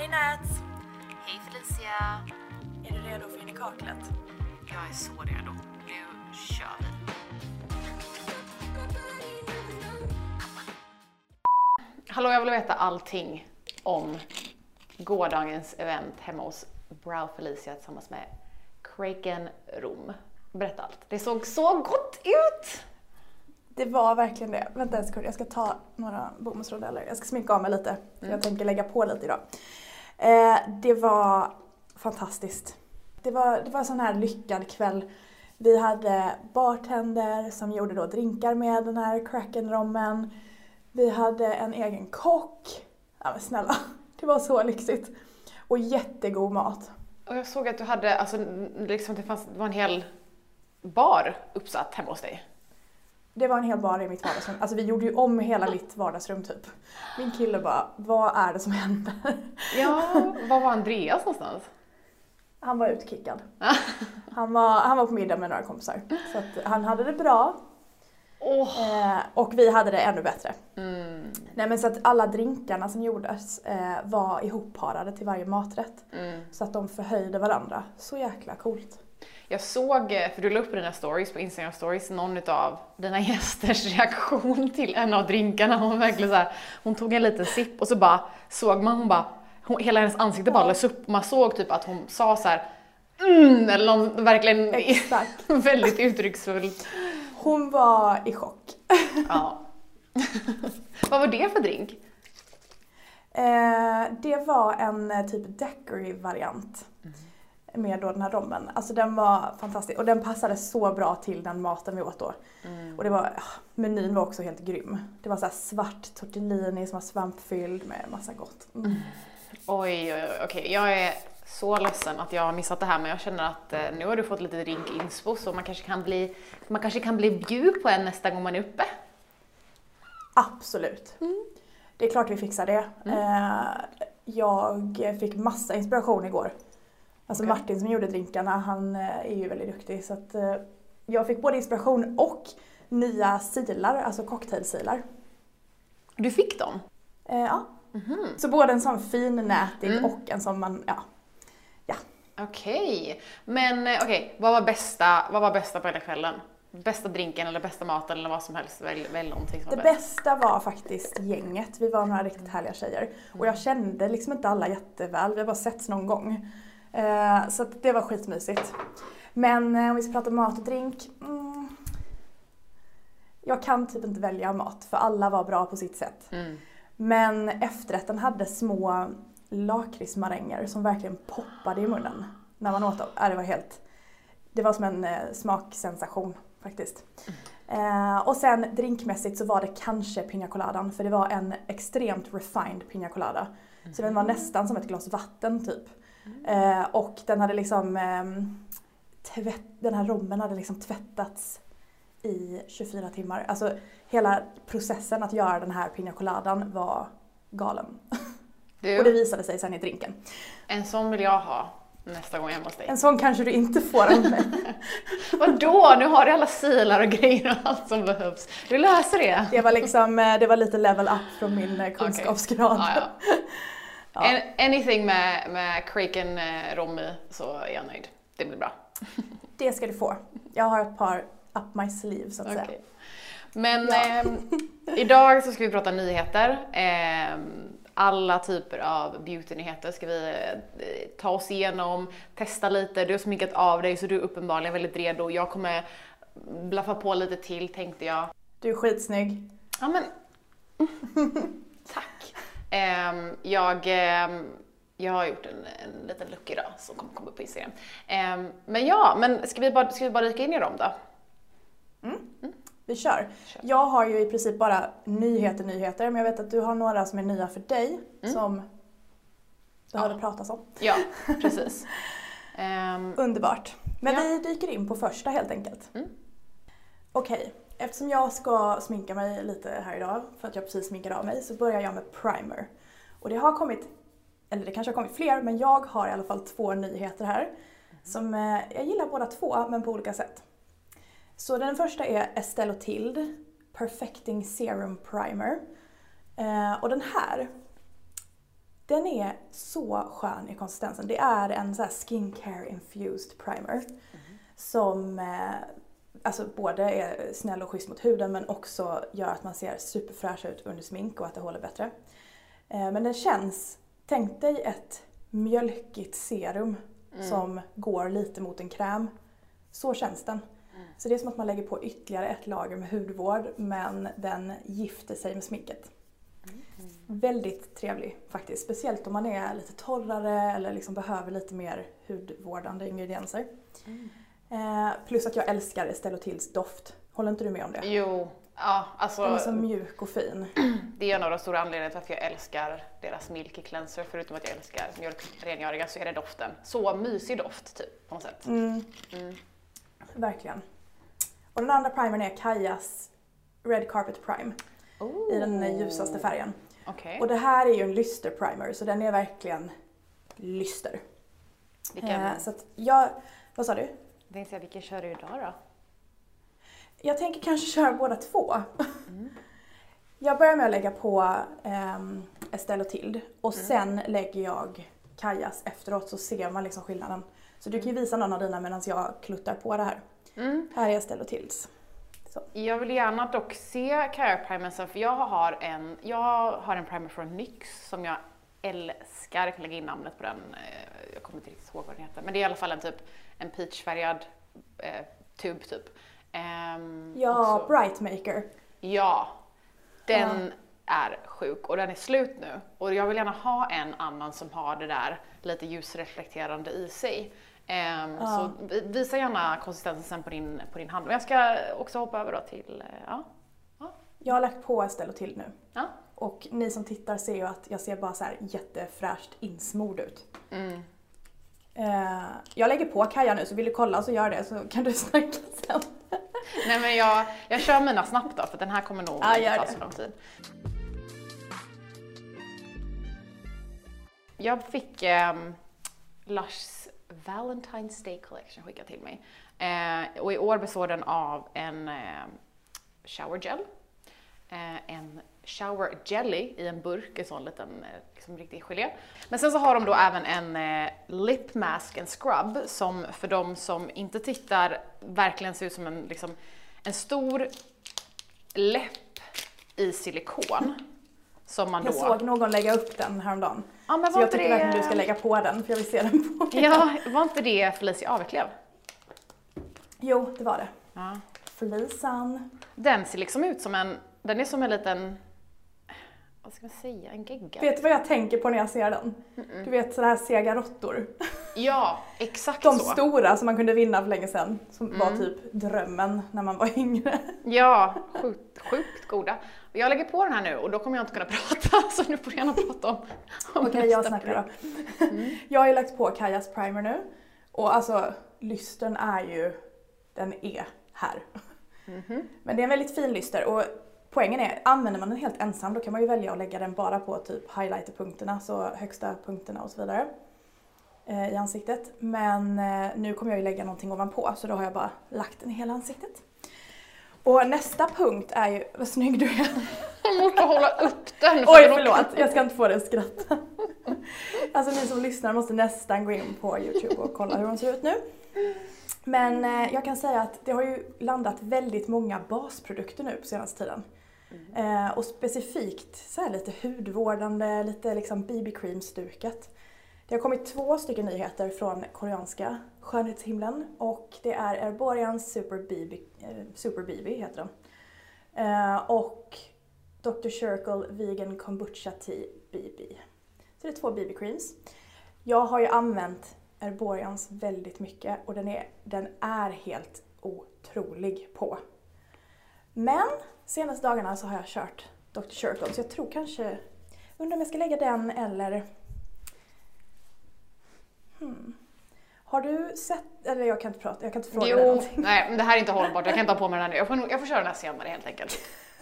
Hej Nats! Hej Felicia! Är du redo för in i kaklet? Jag är så redo. Nu kör vi. Hallå, jag vill veta allting om gårdagens event hemma hos Brow Felicia tillsammans med Kraken Rom. Berätta allt. Det såg så gott ut! Det var verkligen det. Vänta en sekund, jag ska ta några bomullsrondeller. Jag ska sminka av mig lite. för Jag tänker lägga på lite idag. Eh, det var fantastiskt. Det var, det var en sån här lyckad kväll. Vi hade bartender som gjorde då drinkar med den här Kraken-rommen. Vi hade en egen kock. Ja men snälla, det var så lyxigt. Och jättegod mat. Och jag såg att du hade, alltså liksom det fanns, det var en hel bar uppsatt hemma hos dig. Det var en hel bar i mitt vardagsrum. Alltså vi gjorde ju om hela mitt vardagsrum typ. Min kille bara, vad är det som händer? Ja, var var Andreas någonstans? Han var utkickad. Han var, han var på middag med några kompisar. Så att han hade det bra. Åh! Eh, och vi hade det ännu bättre. Mm, Nej men så att alla drinkarna som gjordes eh, var ihopparade till varje maträtt. mm. Så att de förhöjde varandra. Så jäkla coolt. Jag såg, eh, för du la upp dina stories, på Instagram stories, någon av dina gästers reaktion till en av drinkarna. Hon verkligen så här, hon tog en liten sipp och så bara såg man, hon bara, hon, hela hennes ansikte bara lös upp. Man såg typ att hon sa så här, mm, eller någon verkligen väldigt uttrycksfullt. Hon var i chock. Ja. Vad var det för drink? Eh, det var en eh, typ daiquiri-variant. Med då den här rommen. Alltså den var fantastisk och den passade så bra till den maten vi åt då. Och det var, ah, menyn var också helt grym. Det var så här svart tortellini som var svampfylld med massa gott. Mm. Oj, oj, oj, okej. Jag är så ledsen att jag har missat det här, men jag känner att eh, nu har du fått lite drinkinspo, så man kanske kan bli, man kanske kan bli bjud på en nästa gång man är uppe. Absolut. Det är klart vi fixar det. Eh, jag fick massa inspiration igår. Alltså Okej. Martin som gjorde drinkarna, han eh, är ju väldigt duktig. Så att, eh, jag fick både inspiration och nya silar, alltså cocktailsilar. Du fick dem? Eh, ja. Så både en sån fin nätig och en som man, ja. Okej, men eh, okej, vad var bästa, vad var bästa på hela kvällen? Bästa drinken eller bästa maten eller vad som helst, välj, välj någonting som Det var bäst. bästa var faktiskt gänget. Vi var några riktigt härliga tjejer. Och jag kände liksom inte alla jätteväl, vi har bara setts någon gång. Eh, så det var skitmysigt. Men eh, om vi ska prata mat och drink. Mm, jag kan typ inte välja mat för alla var bra på sitt sätt. Mm. Men efterrätten hade små lakritsmaränger som verkligen poppade i munnen när man åt dem. Det var helt... Det var som en eh, smaksensation faktiskt. Eh, och sen drinkmässigt så var det kanske Pina Coladan för det var en extremt refined Pina Colada. Så den var nästan som ett glas vatten typ. Eh, och den hade liksom... ehm, tvätt, den här rommen hade liksom tvättats i 24 timmar. Alltså hela processen att göra den här Pina Coladan var galen. Och det Du, visade sig sen i drinken. en sån vill jag ha nästa gång hemma hos dig. En sån kanske du inte får av mig. Vadå? Nu har du alla silar och grejer och allt som behövs. Du löser det. Det var liksom, eh, det var lite level up från min eh, kunskapsgrad. Ja, ja. Ja. An- anything med, med Kraken eh, rom i så är jag nöjd. Det blir bra. Det ska du få. Jag har ett par up my sleeve så att säga. Okej. Men Ja. ehm, idag så ska vi prata nyheter. Ehm, alla typer av beautynyheter ska vi eh, ta oss igenom, testa lite. Du har sminkat av dig så du är uppenbarligen väldigt redo. Jag kommer blaffa på lite till tänkte jag. Du är skitsnygg. Ja men, tack. Ehm, jag, ehm, jag har gjort en, en liten look idag som kommer komma upp på Instagram. Ehm, men ja, men ska vi bara, ska vi bara dyka in i dem då? Vi kör. Kör. Jag har ju i princip bara nyheter, nyheter. Men jag vet att du har några som är nya för dig. Som behöver pratas om. Ja, precis. Underbart. Men Ja. vi dyker in på första helt enkelt. Mm. Okej, eftersom jag ska sminka mig lite här idag, för att jag precis sminkade av mig, så börjar jag med primer. Och det har kommit, eller det kanske har kommit fler, men jag har i alla fall två nyheter här. Som eh, jag gillar båda två, men på olika sätt. Så den första är Estée Lautilde Perfecting Serum Primer. Eh, och den här, Den är så skön i konsistensen. Det är en så här skincare infused primer. Som eh, alltså både är snäll och schysst mot huden men också gör att man ser superfräsch ut under smink och att det håller bättre. Eh, men den känns, tänk dig ett mjölkigt serum som går lite mot en kräm. Så känns den. Så det är som att man lägger på ytterligare ett lager med hudvård men den gifter sig med sminket. Väldigt trevlig faktiskt. Speciellt om man är lite torrare eller liksom behöver lite mer hudvårdande ingredienser. Eh, plus att jag älskar Estelle Tills doft. Håller inte du med om det? Jo, ja alltså Den är så mjuk och fin. det är en av de stora anledningarna till varför jag älskar deras Milky Cleanser. Förutom att jag älskar mjölkrengöriga så är det doften. Så mysig doft typ på något sätt. Mm. Verkligen. Och den andra primern är Kajas Red Carpet Prime i den ljusaste färgen. Okej. Och det här är ju en lyster primer så den är verkligen lyster. Vilken, Eh, så att jag, vad sa du? Jag tänkte säga, vilken kör du idag då? Jag tänker kanske köra båda två. Jag börjar med att lägga på um, Estelle och Tild och sen lägger jag Kajas efteråt så ser man liksom skillnaden. Så du kan ju visa någon av dina medan jag kluttar på det här. Här är Estelle och Tilds. Så. Jag vill gärna dock se Cara Primer sen, för jag har en, jag har en primer från NYX som jag älskar. Jag kan lägga in namnet på den, eh, jag kommer inte riktigt ihåg vad den heter. Men det är i alla fall en typ en peachfärgad eh, tub typ. Ehm, Ja, Brightmaker. Ja, den är sjuk och den är slut nu. Och jag vill gärna ha en annan som har det där lite ljusreflekterande i sig. Ehm, Så vi- visa gärna konsistensen sen på din, på din hand. Men jag ska också hoppa över då till, eh, ja. ja. Jag har lagt på Estelle och Tild nu. ja. Och ni som tittar ser ju att jag ser bara så här jättefräscht insmord ut. Mm. Eh, jag lägger på Kaja nu så vill du kolla så gör det så kan du snacka sen. Nej men jag, jag kör mina snabbt då för den här kommer nog Ja, gör ta det. så lång tid. Jag fick ehm, Lushs Valentine's Day Collection skickad till mig. Eh, och i år består den av en eh, shower gel, eh, en shower jelly i en burk, en sån liten eh, liksom riktig gelé. Men sen så har de då även en eh, lip mask, en scrub, som för de som inte tittar verkligen ser ut som en, liksom, en stor läpp i silikon. Som man då... Jag såg någon lägga upp den häromdagen. Ja, men Så jag tycker det... verkligen du ska lägga på den för jag vill se den på Ja, var inte det Felicia Aveklev? Jo, det var det. Ja. Felisan. Den ser liksom ut som en, den är som en liten, vad ska man säga, en gegga? Vet du vad jag tänker på när jag ser den? Du vet sådana här sega råttor. Ja, exakt De så. stora som man kunde vinna för länge sedan. Som Mm. var typ drömmen när man var yngre. Ja, sjukt, sjukt goda. Jag lägger på den här nu och då kommer jag inte kunna prata, så nu får du gärna prata om, om Okej, jag snackar då. produkt. Jag har ju lagt på Kajas primer nu. Och alltså, lystern är ju, den är här. Mhm. Men det är en väldigt fin lyster och poängen är, använder man den helt ensam då kan man ju välja att lägga den bara på typ highlighterpunkterna, så högsta punkterna och så vidare. eh, I ansiktet. Men eh, nu kommer jag ju lägga någonting ovanpå så då har jag bara lagt den i hela ansiktet. Och nästa punkt är ju, vad snygg du är. Jag måste hålla upp den. för Oj förlåt, jag ska inte få dig att skratta. Alltså ni som lyssnar måste nästan gå in på Youtube och kolla hur de ser ut nu. Men eh, jag kan säga att det har ju landat väldigt många basprodukter nu på senaste tiden. Mm. Eh, och specifikt så här lite hudvårdande, lite liksom BB-cream-stuket. Det har kommit två stycken nyheter från koreanska skönhetshimlen och det är Erborians Super BB, eh, Super BB heter den. Eh, och Dr. Circle Vegan Kombucha Tea BB. Så det är två BB-creams. Jag har ju använt Erborians väldigt mycket och den är, den är helt otrolig på. Men senaste dagarna så har jag kört Dr. Circle så jag tror kanske, undrar om jag ska lägga den eller Hmm. Har du sett, eller jag kan inte prata, jag kan inte fråga dig Jo, någonting. nej men det här är inte hållbart, jag kan inte ha på mig den här nu. Jag får, jag får köra den här senare helt enkelt.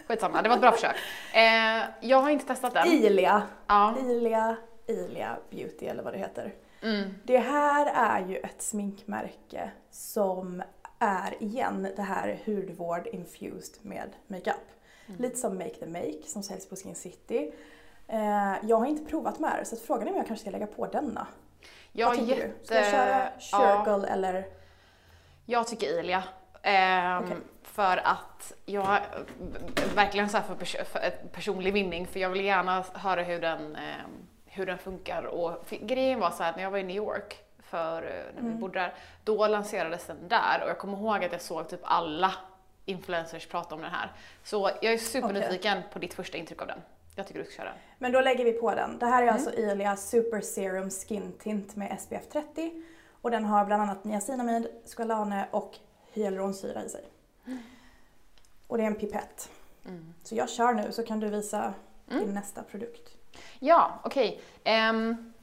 Skitsamma, det var ett bra försök. Eh, jag har inte testat den. Ilia, Ja. Ilia, Ilia Beauty eller vad det heter. Mm. Det här är ju ett sminkmärke som är igen det här hudvård infused med makeup. Lite som Make the Make som säljs på Skin City. Eh, jag har inte provat med det så frågan är om jag kanske ska lägga på denna. Jag Vad jätte... du? Ska jag köra ja, Circle eller? jag tycker Ilia. Ehm, Okej. För att jag, verkligen så för, pers- för personlig vinning, för jag vill gärna höra hur den, ehm, hur den funkar. Och grejen var så här att när jag var i New York, för eh, när Mm. vi bodde där, då lanserades den där och jag kommer ihåg att jag såg typ alla influencers prata om den här. Så jag är supernyfiken på ditt första intryck av den. Jag tycker du ska köra den. Men då lägger vi på den. Det här är Mm. alltså Ilia Super Serum Skin Tint med SPF 30 och den har bland annat niacinamid, squalane och hyaluronsyra i sig. Och det är en pipett. Mm. Så jag kör nu så kan du visa din nästa produkt. Ja, okej. Ehm,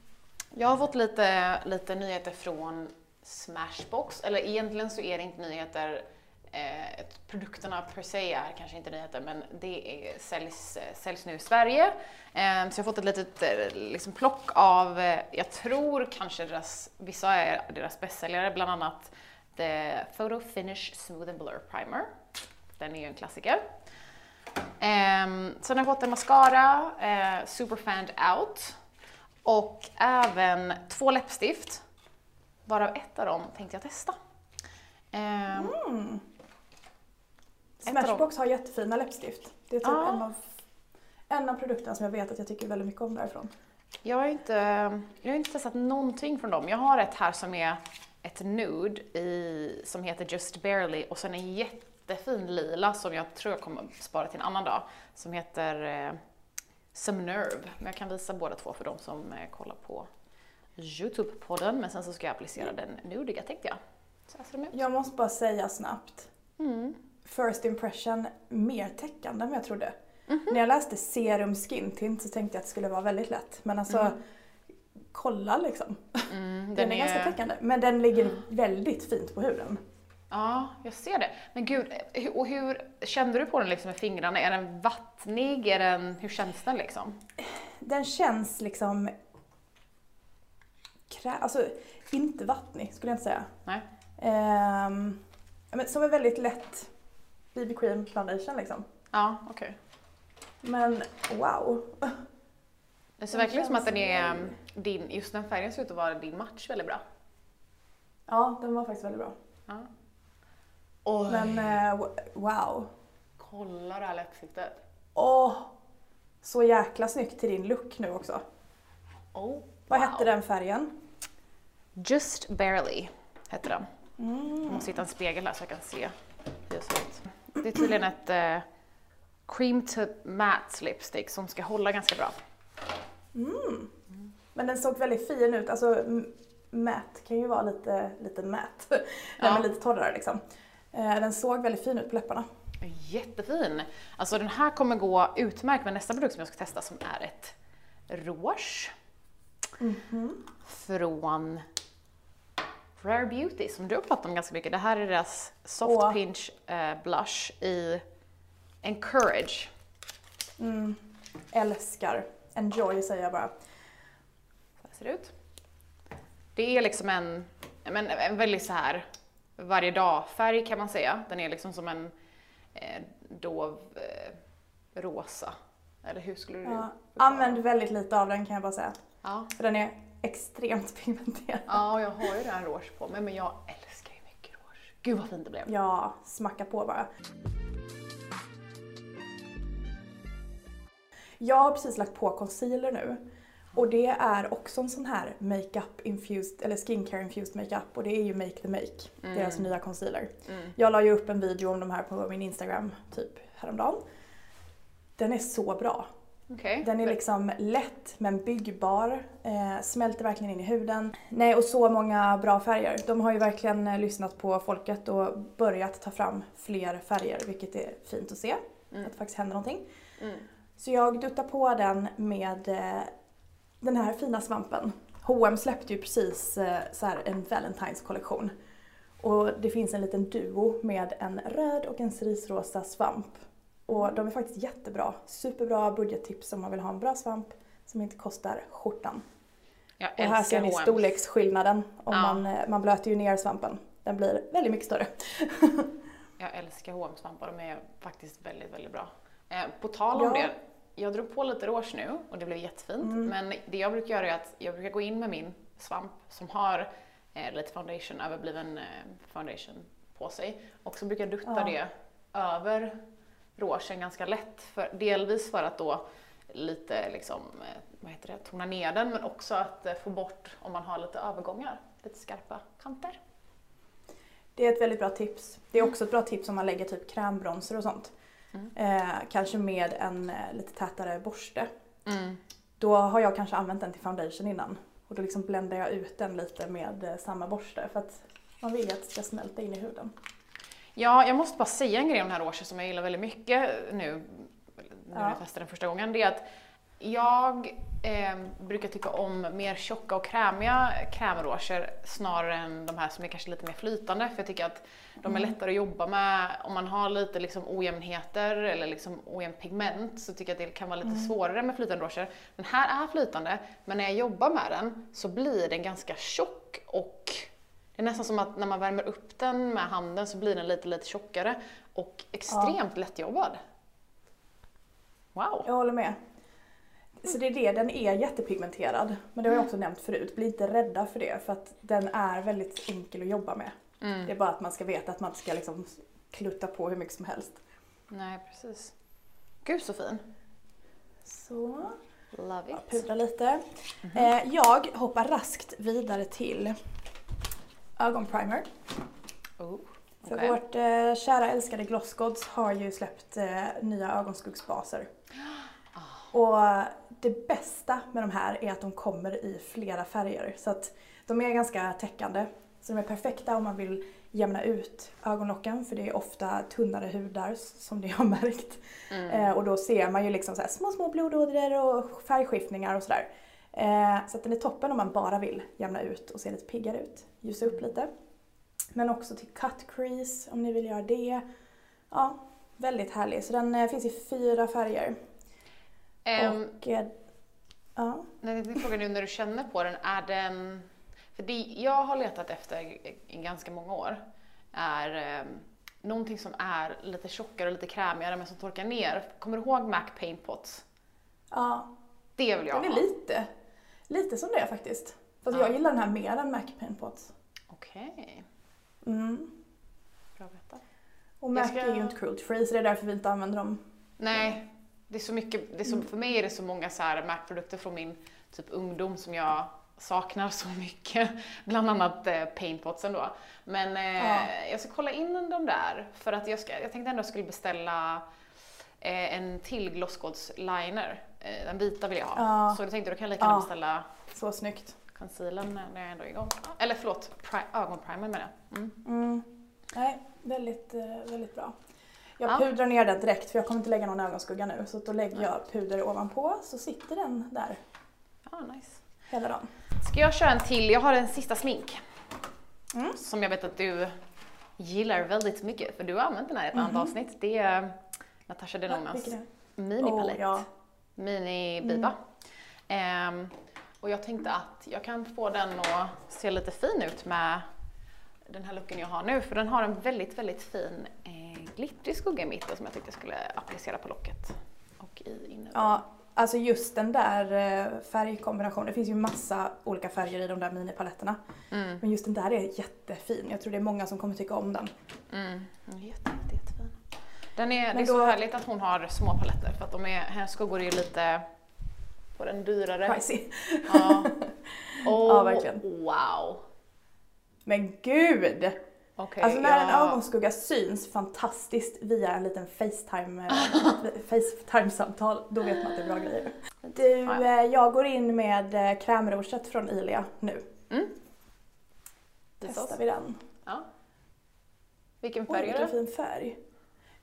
jag har fått lite, lite nyheter från Smashbox, eller egentligen så är det inte nyheter, eh, produkterna per se är kanske inte nyheter, men det är, säljs, eh, säljs nu i Sverige. Eh, så jag har fått ett litet eh, liksom plock av, eh, jag tror kanske deras, vissa är deras bästsäljare, bland annat The Photo Finish Smooth and Blur Primer. Den är ju en klassiker. Ehm, sen har jag fått en mascara, eh, Superfanned Out. Och även två läppstift. Varav ett av dem tänkte jag testa. Dem. Smashbox har jättefina läppstift. Det är typ Ja. en, av, en av produkterna som jag vet att jag tycker väldigt mycket om därifrån. Jag har, inte, jag har inte testat någonting från dem. Jag har ett här som är ett nude i, som heter Just Barely och sen en jättefin lila som jag tror jag kommer spara till en annan dag som heter eh, Some Nerve. Men jag kan visa båda två för de som eh, kollar på Youtube-podden. Men sen så ska jag applicera den nudiga tänkte jag. Så här ser de ut. Jag måste bara säga snabbt. Mm. First impression, mer täckande än jag trodde. Mhm. När jag läste serum skin tint så tänkte jag att det skulle vara väldigt lätt. Men alltså, kolla liksom. Mm, Den, är, ganska täckande. Men den ligger väldigt fint på huden. Ja, jag ser det. Men gud, eh, och hur kände du på den liksom med fingrarna? Är den vattnig? Är den, hur känns den liksom? Den känns liksom... Krä, alltså, inte vattnig skulle jag inte säga. Nej. Ehm, men som en väldigt lätt BB cream foundation liksom. Ja, okej. Men wow. Det ser Den verkligen som att den är väldigt- din, just den färgen ser ut att vara din match väldigt bra. Ja, den var faktiskt väldigt bra. Ja. Oj, Men eh, wow. kolla det här läppstiftet. Åh! Så jäkla snyggt till din look nu också. Oh, Vad wow. hette den färgen? Just barely hette den. Mm. Jag måste hitta en spegel här så jag kan se hur det ser ut. Det är tydligen ett eh, cream to matte lipstick som ska hålla ganska bra. Men den såg väldigt fin ut. Alltså matte kan ju vara lite, lite matte. Den Ja. är lite torrare liksom. Eh, Den såg väldigt fin ut på läpparna. Jättefin! Alltså den här kommer gå utmärkt med nästa produkt som jag ska testa som är ett rouge. Från Rare Beauty som du har pratat om ganska mycket. Det här är deras Soft Åh. Pinch eh, Blush i Encourage. Älskar. Enjoy säger jag bara. Så här ser det ut. Det är liksom en, men, en väldigt så här varje dag-färg kan man säga. Den är liksom som en eh, dov eh, rosa. Eller hur skulle du Ja. Använd väldigt lite av den kan jag bara säga. Ja. För den är extremt pigmenterad. ja, jag har ju den rouge på mig men jag älskar ju mycket rouge. Gud vad fint det blev. Ja, smacka på bara. Jag har precis lagt på concealer nu. Och det är också en sån här makeup infused, eller skincare infused makeup och det är ju Make the Make, deras nya concealer. Jag la ju upp en video om de här på min Instagram typ häromdagen. Den är så bra. Okej. Den är liksom lätt men byggbar, eh, smälter verkligen in i huden. Nej, och så många bra färger. De har ju verkligen eh, lyssnat på folket och börjat ta fram fler färger, vilket är fint att se. Att det faktiskt händer någonting. Mm. Så jag duttar på den med eh, den här fina svampen. H&M släppte ju precis eh, så här en Valentine's kollektion. Och det finns en liten duo med en röd och en cerisrosa svamp. Och de är faktiskt jättebra. Superbra budgettips om man vill ha en bra svamp som inte kostar skjortan. Jag Och här ser ni H&M. storleksskillnaden. Om Ja. man, eh, man blöter ju ner svampen. Den blir väldigt mycket större. Jag älskar H&M svampar de är faktiskt väldigt, väldigt bra. Eh, på tal om Ja. det, jag drog på lite rouge nu och det blev jättefint. Mm. Men det jag brukar göra är att jag brukar gå in med min svamp som har eh, lite foundation, överbliven eh, foundation på sig. Och så brukar jag dutta Ja. det över rougen ganska lätt. För, delvis för att då lite liksom, eh, vad heter det, tona ner den men också att eh, få bort om man har lite övergångar, lite skarpa kanter. Det är ett väldigt bra tips. Det är också ett bra tips om man lägger typ krämbronser och sånt. Mm. Eh, kanske med en eh, lite tätare borste. Mm. Då har jag kanske använt den till foundation innan. Och då liksom bländar jag ut den lite med eh, samma borste för att man vill ju att det ska smälta in i huden. Ja, jag måste bara säga en grej om den här rougen som jag gillar väldigt mycket nu, nu när Ja. jag testade den första gången. Det är att jag eh, brukar tycka om mer tjocka och krämiga krämrouger snarare än de här som är kanske lite mer flytande. För jag tycker att de är lättare att jobba med. Om man har lite liksom ojämnheter eller liksom ojämnt pigment så tycker jag att det kan vara lite svårare med flytande rouger. Den här är flytande, men när jag jobbar med den så blir den ganska tjock och det är nästan som att när man värmer upp den med handen så blir den lite, lite tjockare och extremt lättjobbad. Wow! Jag håller med. Så det är det, den är jättepigmenterad. Men det har jag också nämnt förut, bli inte rädda för det för att den är väldigt enkel att jobba med. Mm. Det är bara att man ska veta att man inte ska liksom klutta på hur mycket som helst. Nej, precis. Gud så fin. Så, Love it. pudrar lite. Eh, jag hoppar raskt vidare till ögonprimer. Oh, För okej. vårt eh, kära älskade Glossgods har ju släppt eh, nya ögonskuggsbaser. Och det bästa med de här är att de kommer i flera färger. Så att de är ganska täckande. Så de är perfekta om man vill jämna ut ögonlocken för det är ofta tunnare hudar som det har märkt. Mm. Eh, och då ser man ju liksom så små, små blodådror och färgskiftningar och sådär. Eh, så den är toppen om man bara vill jämna ut och se lite piggare ut. Ljusa upp lite. Men också till cut crease om ni vill göra det. Ja, väldigt härlig. Så den eh, finns i fyra färger. Ehm, och eh, ja, Nej, Din fråga nu när du känner på den, är den... För det jag har letat efter i ganska många år är um, någonting som är lite tjockare och lite krämigare men som torkar ner. Kommer du ihåg Mac Paint Pots? ja, Det vill jag den är ha. lite, lite som det faktiskt. Fast Ja. jag gillar den här mer än Mac Paint Pots. Okej, Mm. bra att veta. Och Mac Jag ska- är ju inte cruelty free så det är därför vi inte använder dem. Nej, det är så mycket, det är så, Mm. för mig är det så många så här Mac-produkter från min typ ungdom som jag saknar så mycket. Bland annat eh, paintpotsen då. Men eh, Ja. jag ska kolla in de där för att jag, ska, jag tänkte ändå jag skulle beställa eh, en till Glossgods liner. Eh, den vita vill jag ha. Ja. Så jag tänkte då kan jag lika gärna Ja. beställa Så snyggt. concealern när jag ändå är igång. Eller förlåt, pri- ögonprimer menar jag. Mm. Mm. Nej, väldigt, eh, väldigt bra. Jag Ja. pudrar ner den direkt för jag kommer inte lägga någon ögonskugga nu. Så då lägger jag puder ovanpå så sitter den där Ja, nice. hela dagen. Ska jag köra en till? Jag har en sista smink. Mm. Som jag vet att du gillar väldigt mycket, för du har använt den här i ett annat Mhm. avsnitt. Det är Natasha Denonas det? minipalett. Åh, ja. Mini-biba. Ehm, och jag tänkte att jag kan få den att se lite fin ut med den här looken jag har nu, för den har en väldigt, väldigt fin eh, glittrig skugga i mitten som jag tyckte jag skulle applicera på locket och i ja, alltså just den där eh, färgkombinationen. Det finns ju massa olika färger i de där minipaletterna. Mm, Men just den där är jättefin. Jag tror det är många som kommer tycka om den. mm, jätte, jätte, jättefin. Den är, det är så då- härligt att hon har små paletter för att de är, hennes skuggor är ju lite på den dyrare. Pricey. Ja. Oh, Ja, verkligen. Wow. Men gud! Okej, Alltså när en jag- ögonskugga syns fantastiskt via en liten Facetime, eh, Facetime-samtal, då vet man att det är bra grejer. Du, Ja, ja. eh, jag går in med eh, krämrouget från Ilia nu. Mm. Testar vi den. Ja. Vilken Oj, färg är vilken det? fin färg.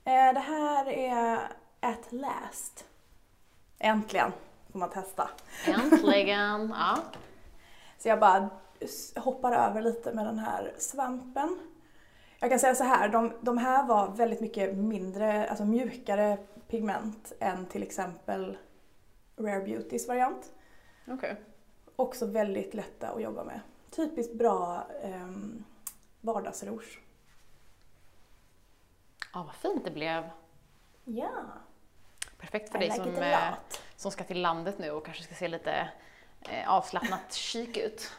Det här är At Last. Äntligen får man testa. Äntligen! Ja. Så jag bara hoppar över lite med den här svampen. Jag kan säga så här, de, de här var väldigt mycket mindre, alltså mjukare pigment än till exempel Rare Beautys variant. Okej. Också väldigt lätta att jobba med. Typiskt bra um, vardagsrouge. Ja, vad fint det blev. Ja. Perfekt för I dig like som, eh, som ska till landet nu och kanske ska se lite eh, avslappnat chic ut.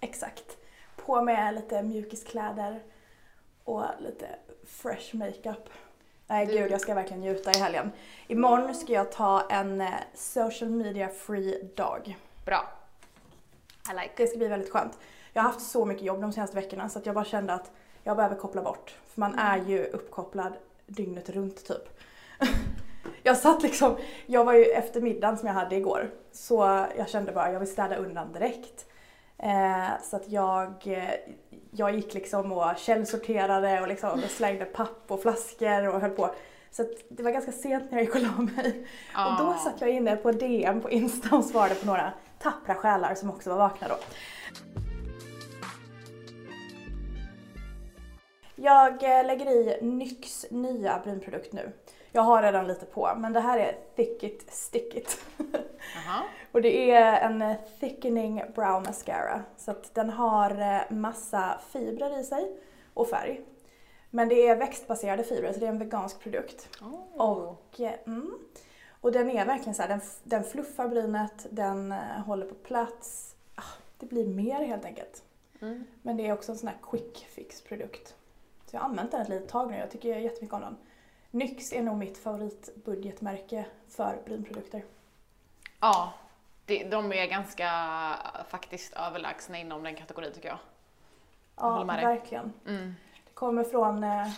Exakt. På med lite mjukiskläder och lite fresh makeup. Nej Du- gud, jag ska verkligen njuta i helgen. Imorgon ska jag ta en eh, social media free dag. Bra. I like. Det ska bli väldigt skönt. Jag har haft så mycket jobb de senaste veckorna så att jag bara kände att jag behöver koppla bort. För man är ju uppkopplad dygnet runt typ. Jag satt liksom, jag var ju efter middagen som jag hade igår, så jag kände bara jag vill städa undan direkt. Eh, så att jag, eh, jag gick liksom och källsorterade och liksom slängde papp och flaskor och höll på. Så det var ganska sent när jag gick och la mig. Och då Ah. satt jag inne på DM på Insta och svarade på några tappra själar som också var vakna då. Jag eh, lägger i NYX nya brynprodukt nu. Jag har redan lite på, men det här är Thick It Stick It. Och det är en thickening brow mascara. Så att den har eh, massa fibrer i sig och färg. Men det är växtbaserade fibrer, så det är en vegansk produkt. Oh. Och, eh, mm, och den är verkligen så här, den, den fluffar brynet, den eh, håller på plats. Ah, det blir mer helt enkelt. Mm. Men det är också en sån här quick fix produkt. Så jag har använt den ett litet tag nu, jag tycker jättemycket om den. NYX är nog mitt favoritbudgetmärke för brynprodukter. Ja, det, de är ganska faktiskt överlägsna inom den kategorin tycker jag. Ja, med dig. verkligen. Mm. Det kommer från eh,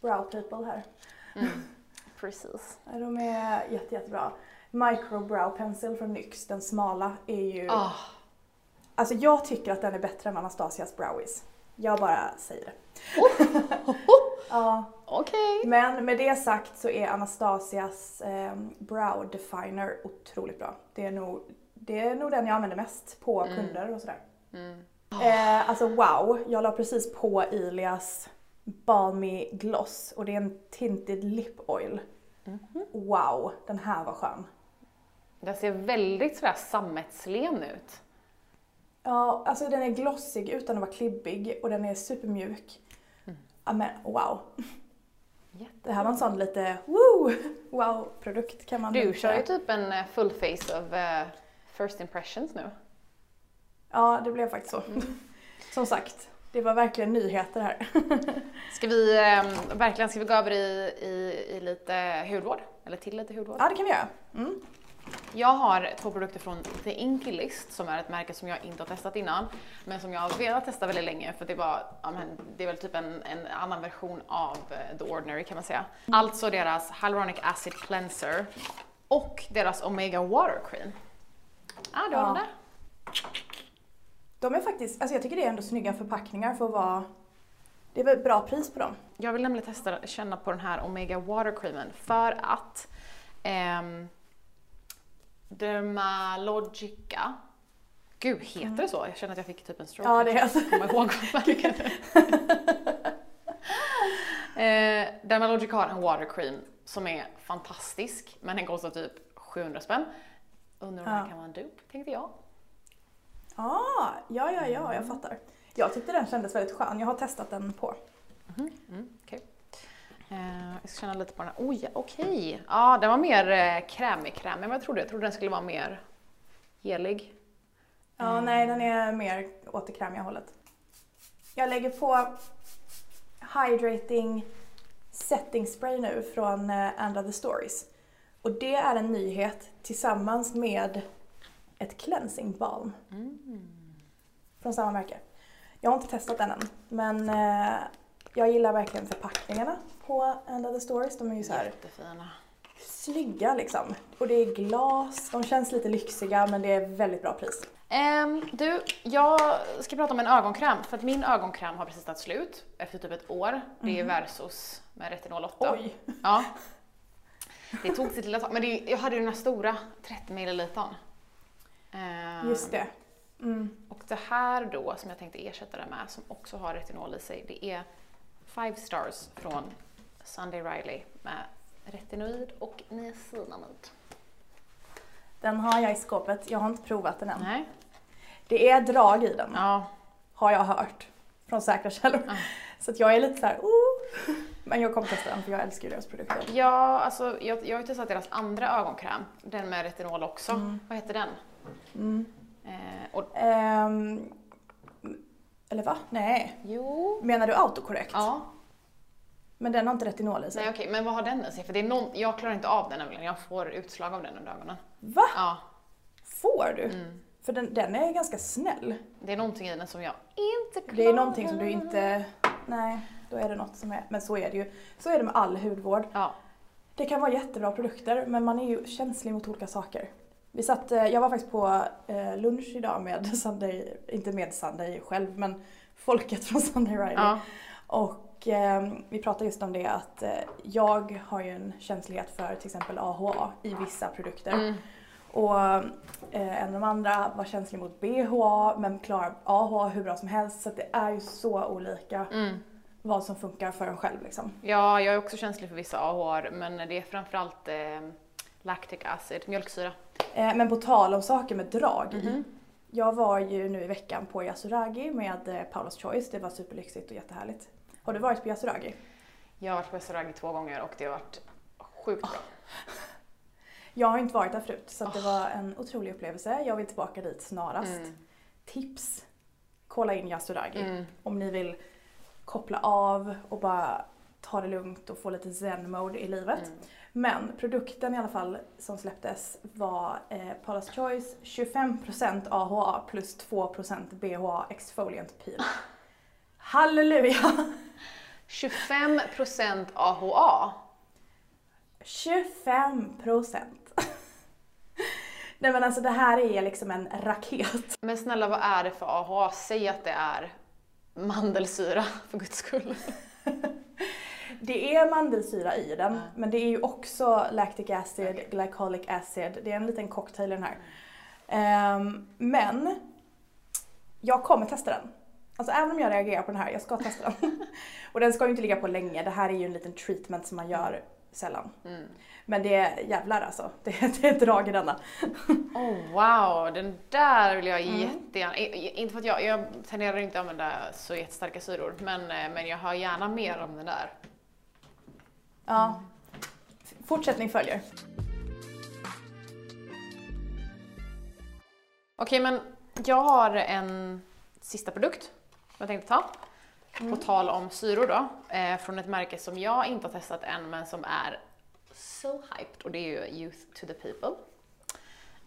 Brow People här. Mm. Precis. Ja, De är jätte, jättebra. Micro Brow Pencil från NYX, den smala, är ju... Ah, Alltså jag tycker att den är bättre än Anastasias Browies. Jag bara säger det. ja, Okej. men med det sagt så är Anastasias eh, Brow Definer otroligt bra. Det är, nog, det är nog den jag använder mest på Mm. kunder och sådär. Mm. Eh, alltså wow, jag la precis på Ilias Balmy Gloss och det är en Tinted Lip Oil. Mhm. Wow, den här var skön. Den ser väldigt sådär sammetslen ut. Ja, alltså den är glossig utan att vara klibbig och den är supermjuk. Ja men wow. Jätte. Det här var en sån lite woo, wow-produkt kan man Du kör ju typ en eh, full face of eh, first impressions nu. Ja, det blev faktiskt så. Mm. Som sagt, det var verkligen nyheter här. Ska vi eh, verkligen ska vi gå över i, i, i lite hudvård? Eller till lite hudvård? Ja, det kan vi göra. Mm. Jag har två produkter från The Inky List som är ett märke som jag inte har testat innan men som jag har velat testa väldigt länge för det var, ja, det är väl typ en, en annan version av eh, The Ordinary kan man säga. Alltså deras Hyaluronic Acid Cleanser och deras Omega Water Cream. Ah, har Ja. dem där? De är faktiskt, alltså jag tycker det är ändå snygga förpackningar för att vara... Det är väl bra pris på dem. Jag vill nämligen testa känna på den här Omega Water Creamen för att ehm, Dermalogica Gud, heter det så? Jag känner att jag fick typ en stroke. Ja, det Jag är alltså. kommer ihåg vad eh, Dermalogica har en water cream som är fantastisk men den kostar typ 700 spänn. Undrar om Ja. här kan vara en dupe, tänkte jag. Ah, ja, ja, ja, jag fattar. Jag tyckte den kändes väldigt skön. Jag har testat den på. Mm, okej. Eh, jag ska känna lite på den här. Oj, okej. Ja, den var mer eh, krämig krämig än vad jag trodde. Jag trodde den skulle vara mer gelig. Ja, Mm. nej, den är mer åt det krämiga hållet. Jag lägger på Hydrating Setting Spray nu från eh, And Other Stories. Och det är en nyhet tillsammans med ett cleansing balm Mm. från samma märke. Jag har inte testat den än, men eh, jag gillar verkligen förpackningarna på And Other Stories. De är ju så här Jättefina. snygga liksom. Och det är glas, de känns lite lyxiga men det är väldigt bra pris. Ehm, du, jag ska prata om en ögonkräm för att min ögonkräm har precis tagit slut efter typ ett år. Det är Versus med retinol 8. Oj! Ja. Det tog sitt lilla tag, men det, jag hade ju den här stora 30 ml. Ehm, Just det. Mm. Och det här då som jag tänkte ersätta det med som också har retinol i sig, det är Five Stars från Sunday Riley med retinoid och niacinamid. Den har jag i skåpet, jag har inte provat den än. Nej? Det är drag i den, Ja. har jag hört. Från säkra källor. Ja. Så jag är lite så här, oh, Men jag kommer testa den för jag älskar ju deras produkter. Ja, alltså jag, jag har ju testat deras andra ögonkräm. Den med retinol också. Mm. Vad heter den? Mm. Eh, och, Ehm, eller va? Nej. jo. Menar du autokorrekt? Ja. Men den har inte retinol i sig. Nej okej, men vad har den i sig? För det är någon, jag klarar inte av den nämligen. Jag får utslag av den under ögonen. Va? Ja. Får du? Mm. För den, den är ganska snäll. Det är någonting i den som jag inte klarar. Det är någonting som du inte... Nej, då är det något som är... Men så är det ju. Så är det med all hudvård. Ja. Det kan vara jättebra produkter men man är ju känslig mot olika saker. Vi satt, eh, jag var faktiskt på eh, lunch idag med Sunday, inte med Sunday själv men folket från Sunday Riley. ja. Och eh, vi pratade just om det att eh, jag har ju en känslighet för till exempel AHA i vissa produkter. Mm. Och eh, en av de andra var känslig mot BHA men klarar AHA hur bra som helst. Så det är ju så olika Mm. vad som funkar för en själv liksom. Ja, jag är också känslig för vissa AHR, men det är framförallt eh, lactic acid, mjölksyra. Eh, men på tal om saker med drag i. Mhm. Jag var ju nu i veckan på Yasuragi med eh, Paula's Choice. Det var superlyxigt och jättehärligt. Har du varit på Yasuragi? Jag har varit på restaurang två gånger och det har varit sjukt bra. Jag har inte varit där förut så att det var en otrolig upplevelse. Jag vill tillbaka dit snarast. Mm. Tips! Kolla in Yasuragi Mm. om ni vill koppla av och bara ta det lugnt och få lite zen-mode i livet. Mm. Men produkten i alla fall som släpptes var eh, Paula's Choice 25% AHA plus 2% BHA Exfoliant Peel. Halleluja! 25% AHA. 25%! Nej men alltså det här är liksom en raket. Men snälla, vad är det för AHA? Säg att det är mandelsyra, för guds skull. Det är mandelsyra i den, Ja. men det är ju också lactic acid, Okej. glycolic acid. Det är en liten cocktail i den här. Ehm, men jag kommer testa den. Alltså även om jag reagerar på den här, jag ska testa den. Och den ska ju inte ligga på länge, det här är ju en liten treatment som man gör sällan. Mm. Men det är jävlar alltså, det det är drag i denna. Oh wow, den där vill jag Mm. jättegärna... Inte för att jag, jag tenderar inte att använda så jättestarka syror, men, eh, men jag har gärna mer om den där. Ja. Fortsättning följer. Okej, men jag har en sista produkt jag tänkte ta. På tal om syror då, eh, från ett märke som jag inte har testat än men som är so hyped och det är ju Youth to the People.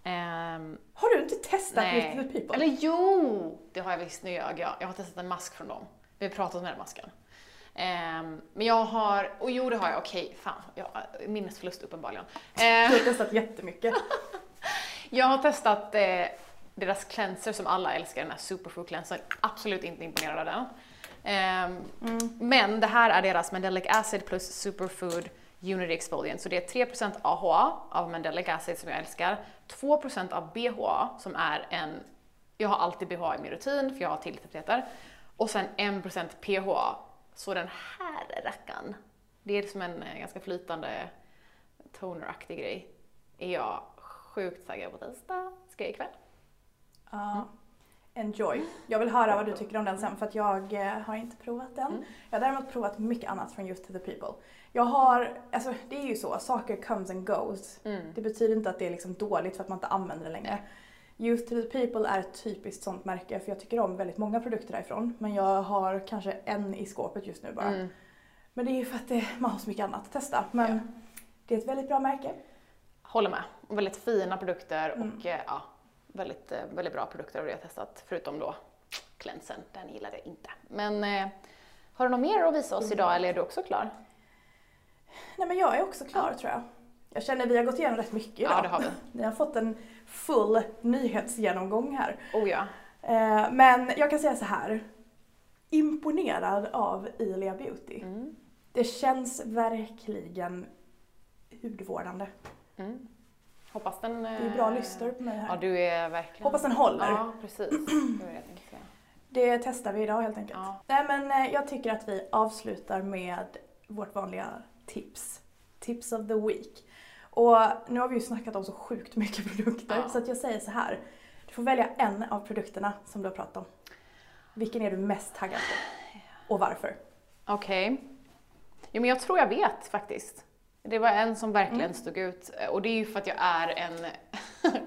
Ehm, Har du inte testat nej. With the People? Eller jo! Det har jag visst, nu jag. Jag, jag har testat en mask från dem. Vi har pratat om den masken. Ehm, men jag har, och jo det har jag, okej, fan, jag, minnesförlust uppenbarligen. Ehm, Du har testat jättemycket. jag har testat eh, deras cleanser som alla älskar, den här superfood cleansern. Absolut inte imponerad av den. Ehm, Men det här är deras Mandelic acid plus superfood unity exfoliant. Så det är 3% AHA av Mandelic acid som jag älskar, 2% av BHA som är en, jag har alltid BHA i min rutin för jag har tilltäpptheter, och sen 1% PHA. Så den här rackaren, det är som en eh, ganska flytande toneraktig grej, är jag sjukt taggad på att testa. Ska jag ikväll. Ja. Enjoy. Jag vill höra vad du tycker om den sen för att jag eh, har inte provat den. Mm. Jag har däremot provat mycket annat från Youth to the People. Jag har, alltså det är ju så, saker comes and goes. Mm. Det betyder inte att det är liksom dåligt för att man inte använder det längre. Youth to the People är ett typiskt sånt märke för jag tycker om väldigt många produkter därifrån. Men jag har kanske en i skåpet just nu bara. Mm. Men det är ju för att det, man har så mycket annat att testa. Men det är ett väldigt bra märke. Håller med. Och Väldigt fina produkter Mm. och eh, ja, väldigt, eh, väldigt bra produkter av det jag har testat. Förutom då cleansen, den gillade jag inte. Men eh, har du något mer att visa oss idag eller är du också klar? Nej men jag är också klar tror jag. Jag känner att vi har gått igenom rätt mycket idag. Ja, det har vi. Ni har fått en full nyhetsgenomgång här. Oh ja. Eh, Men jag kan säga så här. Imponerad av Ilia Beauty. Mm. Det känns verkligen hudvårdande. Mm. Hoppas den... Det är bra lyster på mig Ja, här. du är verkligen... Hoppas den håller. Ja, precis. Det det testar vi idag helt enkelt. Ja. Nej men eh, jag tycker att vi avslutar med vårt vanliga tips. Tips of the week. Och nu har vi ju snackat om så sjukt mycket produkter Ja. så att jag säger så här. Du får välja en av produkterna som du har pratat om. Vilken är du mest taggad på? Och varför? Okej. Jo men jag tror jag vet faktiskt. Det var en som verkligen Mm. stod ut och det är ju för att jag är en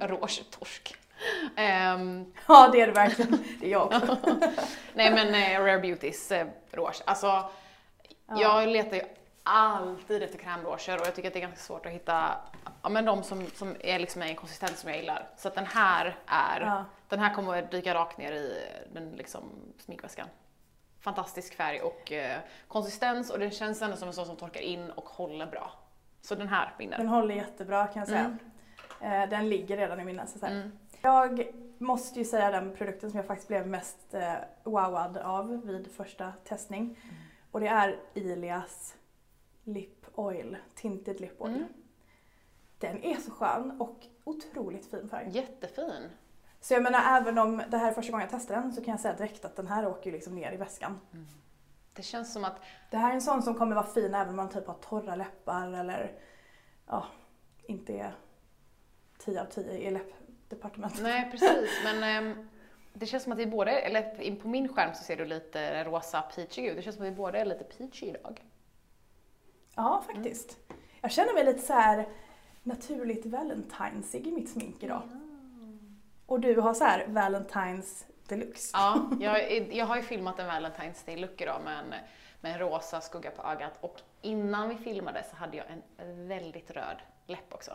rouge-torsk. Ehm, Ja det är det verkligen. Det är jag också. nej men eh, Rare Beauties eh, rouge. Alltså, jag letar ju alltid efter krämrouger och jag tycker att det är ganska svårt att hitta ja, men de som, som är liksom en konsistens som jag gillar. Så att den här är, Ja. den här kommer att dyka rakt ner i den liksom sminkväskan. Fantastisk färg och eh, konsistens och den känns ändå som en sån som torkar in och håller bra. Så den här vinner. Den håller jättebra kan jag säga. Eh, Den ligger redan i min så här. Jag måste ju säga den produkten som jag faktiskt blev mest eh, wowad av vid första testning. Och det är Ilias Lip Oil, Tinted Lip Oil. Mm. Den är så skön och otroligt fin färg. Jättefin. Så jag menar även om det här är första gången jag testar den så kan jag säga direkt att den här åker ju liksom ner i väskan. Det känns som att, Det här är en sån som kommer vara fin även om man typ har torra läppar eller ja, inte är 10 av 10 i läppdepartementet. nej precis men ehm, det känns som att vi båda, eller in på min skärm så ser du lite rosa peachig ut. Det känns som att vi båda är lite peachy idag. Ja, faktiskt. Jag känner mig lite så här naturligt valentinesig i mitt smink idag. Och du har så här Valentines deluxe. Ja, jag, jag har ju filmat en Valentine's Day-look idag med en, med en rosa skugga på ögat och innan vi filmade så hade jag en väldigt röd läpp också.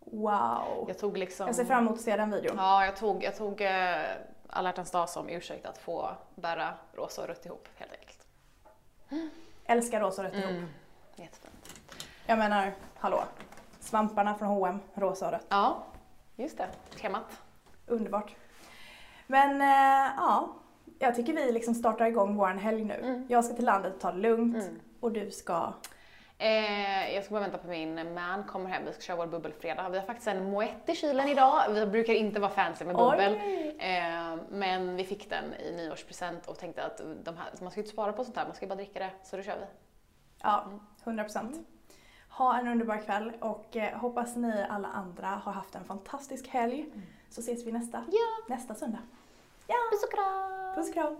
Wow! Jag tog liksom... Jag ser fram emot att se den videon. Ja, jag tog, jag tog eh, alla hjärtans dag som ursäkt att få bära rosa och rött ihop helt enkelt. Älskar rosa och rött ihop. Mm. Jättefint. Jag menar, hallå. Svamparna från H&M, rosa och rött. Ja, just det. Temat. Underbart. Men eh, ja, jag tycker vi liksom startar igång våran helg nu. Mm. Jag ska till landet och ta det lugnt. Och du ska... Eh, jag ska bara vänta på min man kommer hem. Vi ska köra vår bubbelfredag. Vi har faktiskt en moët i kylen idag. Vi brukar inte vara fancy med bubbel. Eh, men vi fick den i nyårspresent och tänkte att de här, man ska ju inte spara på sånt här, man ska ju bara dricka det. Så då kör vi. Ja, 100 procent. Ha en underbar kväll och eh, hoppas ni alla andra har haft en fantastisk helg. Så ses vi nästa, Ja, nästa söndag. puss och kram! Puss och kram!